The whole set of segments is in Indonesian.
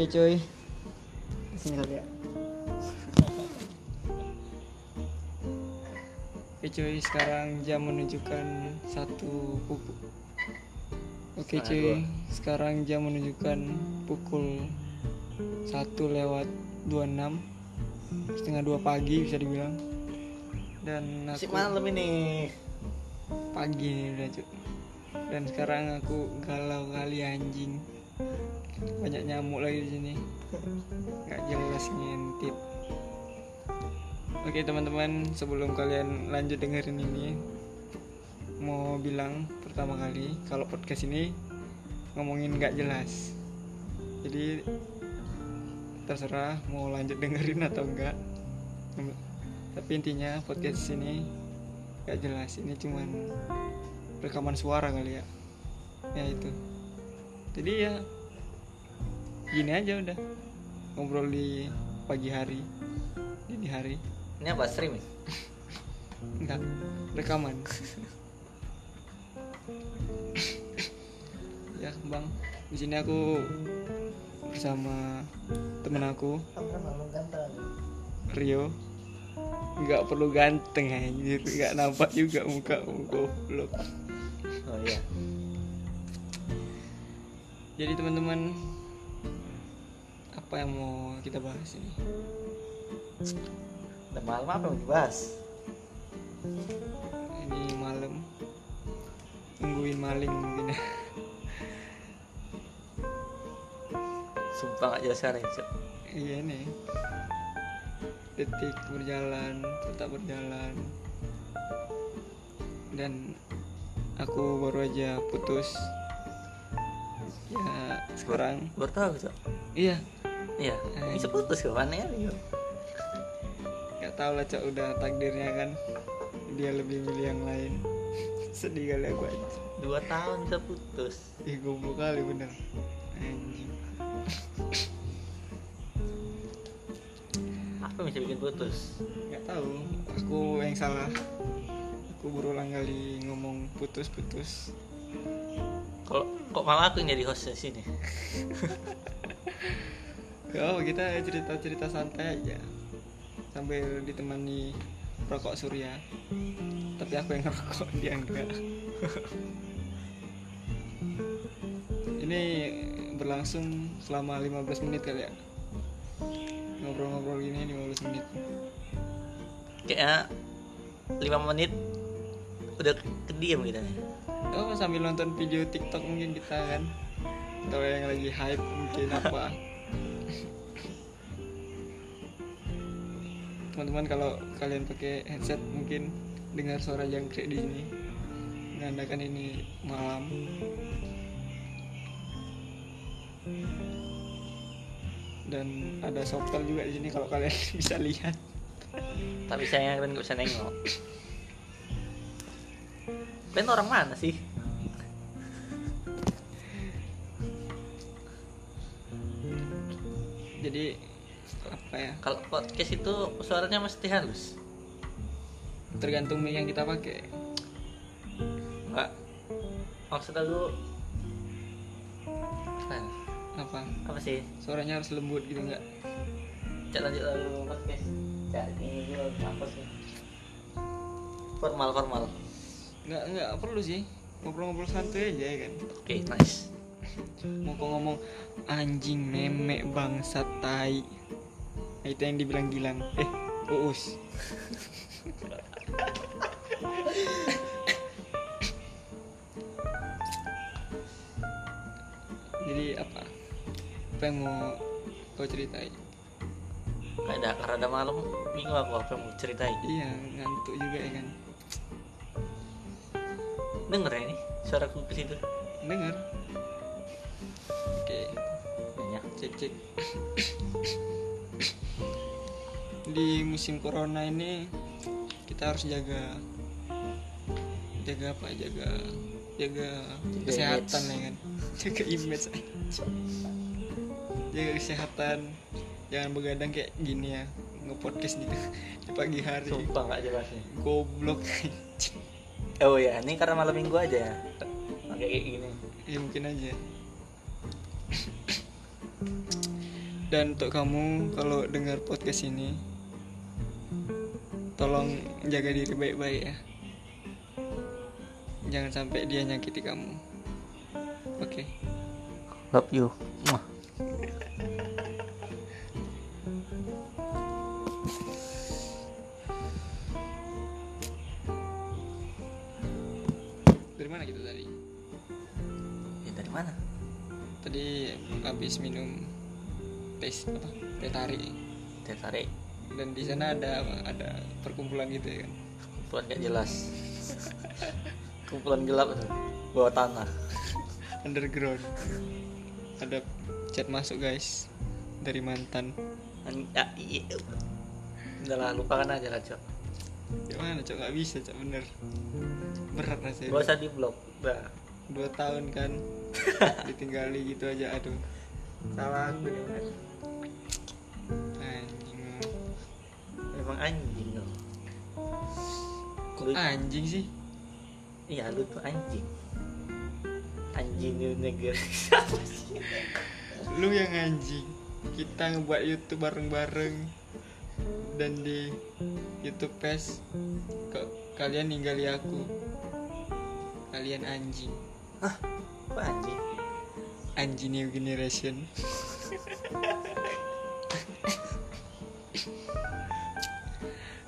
Oke cuy. Sini kali ya. Oke cuy, sekarang jam menunjukkan satu pukul. Oke cuy, sekarang jam menunjukkan pukul 1 lewat 26 setengah dua pagi bisa dibilang dan aku malam ini. pagi nih udah cuy dan sekarang aku galau kali anjing banyak nyamuk lagi di sini. Nggak jelas ngintip. Oke teman-teman sebelum kalian lanjut dengerin ini mau bilang pertama kali kalau podcast ini ngomongin nggak jelas. Jadi terserah mau lanjut dengerin atau enggak tapi intinya podcast ini nggak jelas. Ini cuman rekaman suara kali ya. Ya itu. Jadi ya gini aja udah. Ngobrol di pagi hari dini hari. Ini apa streaming? enggak rekaman. Ya bang. Di sini aku bersama temen aku Rio. Nggak perlu ganteng anjir. Nggak nampak juga muka goblok. Oh iya. jadi teman-teman apa yang mau kita bahas ini? Udah malam apa yang mau dibahas? ini malam. Nungguin maling mungkin. Ya Sumpah jelas sekarang iya nih detik berjalan tetap berjalan. Dan aku baru aja putus. Ya sekarang. Baru tahu Cok. iya Iya. Bisa putus ke mana ya? Rio? nggak tahu lah cok udah takdirnya kan dia lebih milih yang lain sedih kali aku aja Dua tahun bisa putus. ih goblok kali bener anjing Apa bisa bikin putus? nggak tahu aku yang salah aku berulang kali ngomong putus-putus Kalau kok malah aku yang jadi host di sini? oh kita cerita-cerita santai aja. Sambil ditemani rokok surya. Tapi aku yang ngerokok dia enggak. Ini berlangsung selama 15 menit kali ya? Ngobrol-ngobrol gini 15 menit. Kayaknya 5 menit udah kediam kita. Nih. oh sambil nonton video tiktok mungkin kita kan. Atau yang lagi hype mungkin apa teman-teman kalau kalian pakai headset mungkin dengar suara jangkrik di sini menandakan ini malam dan ada sopel juga di sini kalau kalian bisa lihat Tapi sayangnya kalian gak bisa nengok. Ben orang mana sih? Apa ya Kalau podcast itu suaranya mesti halus. tergantung mic yang kita pakai Enggak. Maksud aku apa? apa Apa sih? suaranya harus lembut gitu nggak Cak lanjut lalu podcast. Cak ini apa sih? Formal formal. nggak nggak perlu sih ngobrol-ngobrol santai aja ya kan Oke, nice. mau kok ngomong anjing memek bangsat tai nah, itu yang dibilang Gilang. Eh uus. Jadi apa? Apa yang mau kau ceritain? Ada karena ada malam bingung aku apa yang mau ceritain. iya ngantuk juga ya kan. Denger ya ini suaraku ke situ. dengar oke. Banyak. cek cek di musim corona ini kita harus jaga jaga apa jaga jaga kesehatan image. ya kan jaga image aja. jaga kesehatan jangan begadang kayak gini ya nge-podcast di, di pagi hari Sumpah nggak jelasnya. goblok Oh ya, ini karena malam minggu aja ya. Kayak gini. ya mungkin aja dan untuk kamu kalau dengar podcast ini tolong jaga diri baik-baik ya. Jangan sampai dia nyakiti kamu. Oke. Love you. Mwah. dari mana kita tadi? Ya dari mana? Tadi habis minum teh apa? Teh tarik. Teh tarik dan di sana ada ada perkumpulan gitu ya kan? Kumpulan gak jelas. Kumpulan gelap bawah tanah. Underground. Ada chat masuk guys. Dari mantan. An- ah, iya. udah lah lupakan aja lah cok. Gimana cok? Nggak bisa cok. Bener. Berat rasanya. Gak usah di blok dua tahun kan? Ditinggali gitu aja aduh. Salah aku nih anjing. Dong kok Lu- anjing sih? Iya lu tuh anjing. Anjing di negeri siapa sih lu yang anjing. Kita ngebuat YouTube bareng-bareng. Dan di YouTube pes kok kalian ninggali aku? Kalian anjing. Apa anjing? Anjing new generation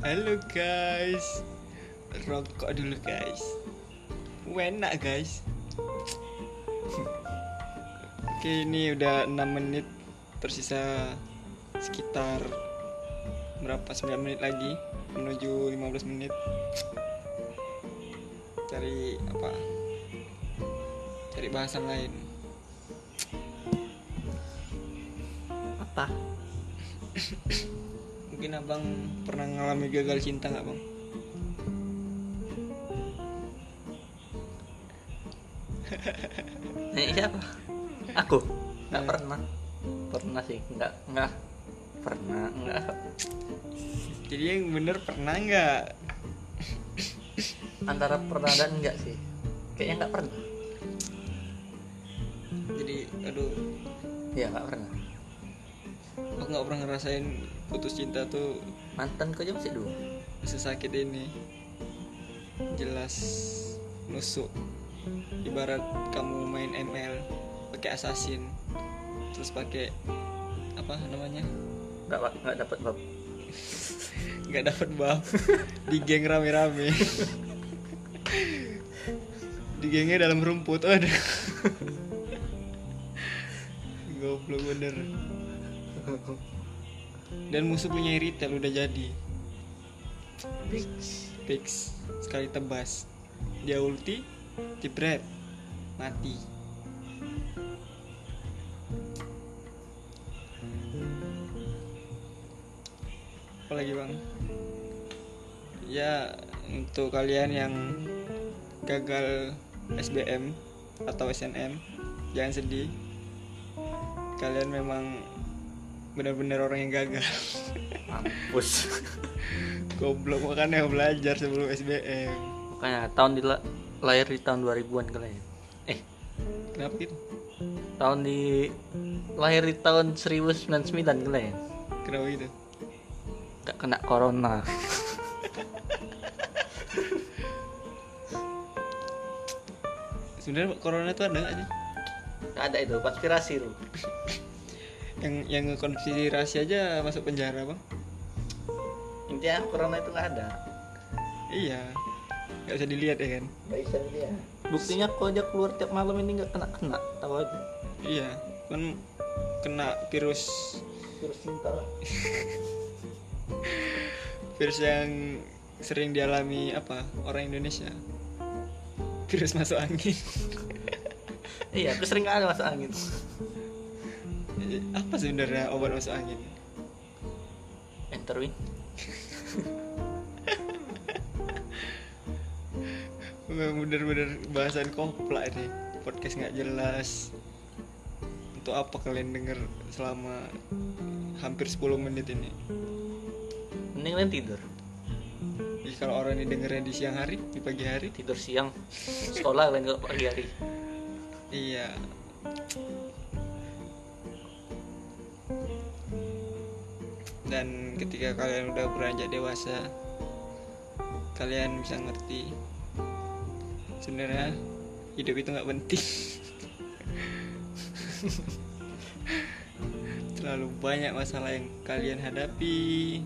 halo guys. Rokok dulu guys. Enak guys. Oke ini udah 6 menit. Tersisa sekitar berapa? 9 menit lagi menuju 15 menit. Cari apa? Cari bahasan lain. Apa Mungkin abang pernah ngalami gagal cinta nggak bang? Nih siapa? Aku nggak Hmm. pernah. Pernah sih, nggak nggak pernah nggak. Jadi yang bener pernah nggak? Antara pernah dan enggak sih. Kayaknya nggak pernah. Jadi aduh, Iya nggak pernah. Nggak pernah ngerasain putus cinta tuh Mantan kau aja masih dua. sesakit ini. Jelas nusuk. Ibarat kamu main ML pakai assassin, terus pakai apa namanya? Nggak nggak dapat bab. nggak dapat buff di geng rame-rame di gengnya dalam rumput aduh goblok bener dan musuh punya retail udah jadi. Fix sekali tebas. Dia ulti jebret. Mati. Apa lagi bang? Ya untuk kalian yang gagal SBM atau SNM jangan sedih. Kalian memang benar-benar orang yang gagal Mampus. goblok makanya belajar sebelum SBM Makanya tahun di lahir di tahun 2000-an kalian. Eh, kenapa gitu tahun di lahir di tahun 1099 kalian. kenapa gitu Gak kena corona. sebenarnya corona itu ada nggak sih Gak ada itu konspirasi lu. Yang yang konspirasi aja masuk penjara bang Intinya corona itu nggak ada. iya nggak bisa dilihat ya kan Gak bisa dia. Buktinya kau aja keluar tiap malam ini nggak kena kena. Tahu aja. iya kan kena virus Virus cinta lah. virus yang sering dialami apa orang Indonesia virus masuk angin Iya, terus sering ada masuk angin. apa sebenarnya obat masuk angin Enter win. bener-bener bahasan koplak ini podcast nggak jelas untuk apa kalian denger selama hampir 10 menit ini Mending kalian tidur. Jadi kalau orang ini dengernya di siang hari di pagi hari Tidur siang. Sekolah kalian kalau pagi hari. iya dan ketika kalian udah beranjak dewasa kalian bisa ngerti sebenarnya hidup itu nggak penting. Terlalu banyak masalah yang kalian hadapi.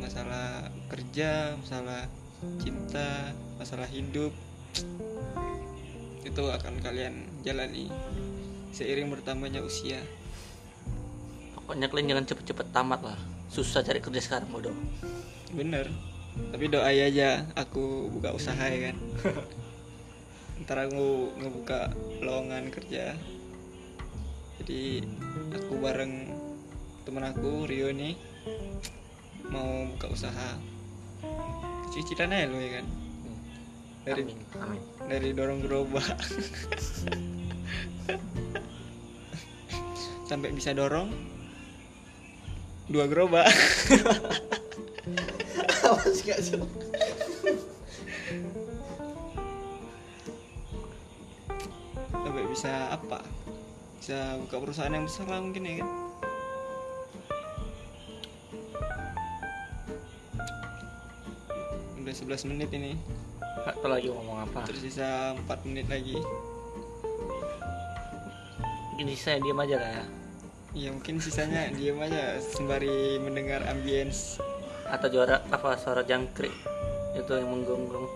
Masalah kerja masalah cinta masalah hidup. Itu akan kalian jalani seiring bertambahnya usia pokoknya kalian jangan cepet-cepet tamat lah. Susah cari kerja sekarang bodoh. Bener. Tapi doai aja aku buka usaha ya kan? Ntar aku ngebuka lowongan kerja. Jadi aku bareng temen aku Rio nih mau buka usaha. Kecil-kecilan aja lo ya kan? Dari amin amin. dari dorong gerobak. Sampai bisa dorong dua gerobak. Awas gak sih sampai bisa apa? Bisa buka perusahaan yang besar lah mungkin ya kan? Udah 11 menit ini. Gak tau lagi ngomong apa? Tersisa 4 menit lagi. Gini saya diam aja lah ya ya mungkin sisanya diam aja sembari mendengar ambience. Atau juara apa suara jangkrik. Itu yang menggonggong.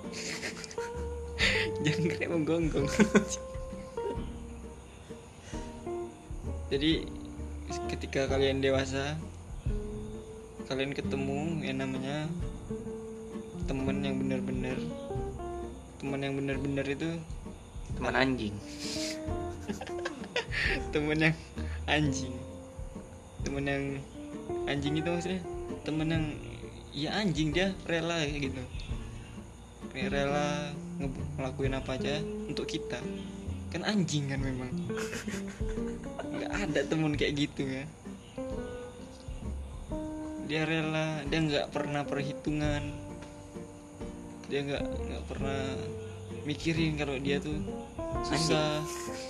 Jangkrik menggonggong. Jadi ketika kalian dewasa kalian ketemu yang namanya temen yang benar-benar teman yang benar-benar itu Teman anjing. Temen yang anjing temen yang anjing itu maksudnya. Temen yang ya anjing dia rela gitu. Kayak rela nge- ngelakuin apa aja untuk kita. Kan anjing kan memang. Nggak ada temen kayak gitu ya. Dia rela dia nggak pernah perhitungan. Dia nggak nggak pernah mikirin kalau dia tuh susah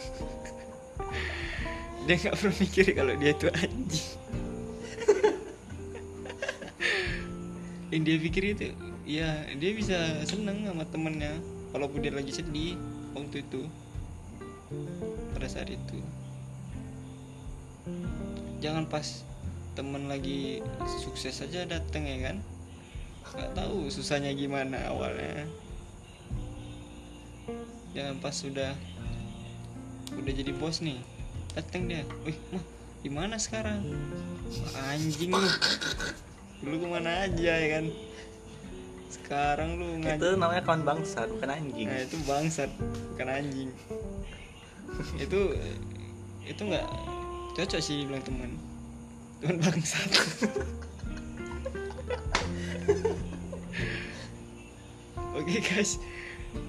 dia nggak pernah mikirin kalau dia tuh anjing. Yang dia pikir itu ya dia bisa seneng sama temennya. Walaupun dia lagi sedih waktu itu. Pada saat itu. Jangan pas temen lagi sukses aja dateng ya kan? Nggak tahu susahnya gimana awalnya. Jangan pas sudah udah jadi bos nih dateng dia. Wih mah gimana sekarang? Anjing lu. Dulu ke mana aja ya kan? Sekarang lu Itu ngajak namanya kawan bangsa bukan anjing. Nah itu bangsat bukan anjing. Itu itu nggak cocok sih bilang teman. Teman bangsat. Oke guys.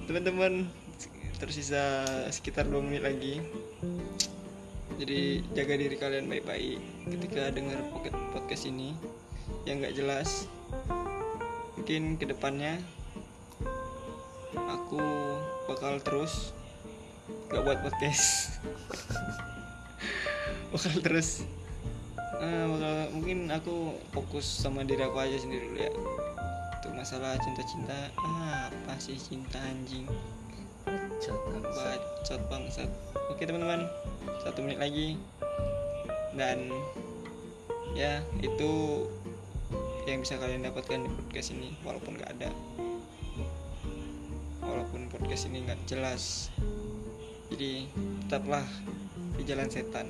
Teman-teman tersisa sekitar 2 menit lagi jadi jaga diri kalian baik-baik. Ketika dengar pocket podcast ini yang nggak jelas mungkin ke depannya aku bakal terus nggak buat podcast. Bakal terus eh, bakal mungkin aku fokus sama diri aku aja sendiri dulu ya. Untuk masalah cinta-cinta. Ah, apa sih cinta anjing? Bacot bangsat. Oke teman-teman satu menit lagi. Dan ya itu yang bisa kalian dapatkan di podcast ini walaupun nggak ada. Walaupun podcast ini nggak jelas. Jadi tetaplah di jalan setan.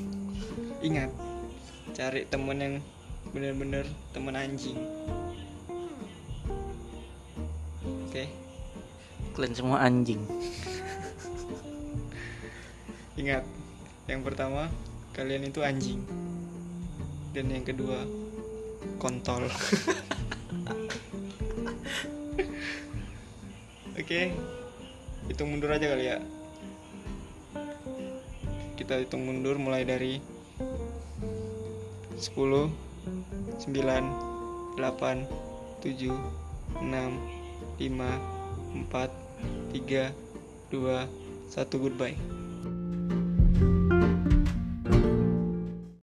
Ingat cari temen yang bener-bener temen anjing. Oke? Kalian semua anjing ingat yang pertama kalian itu anjing. Dan yang kedua kontol. Oke hitung mundur aja kali ya. Kita hitung mundur mulai dari 10 9 8 7 6 5 4 3 2 1 goodbye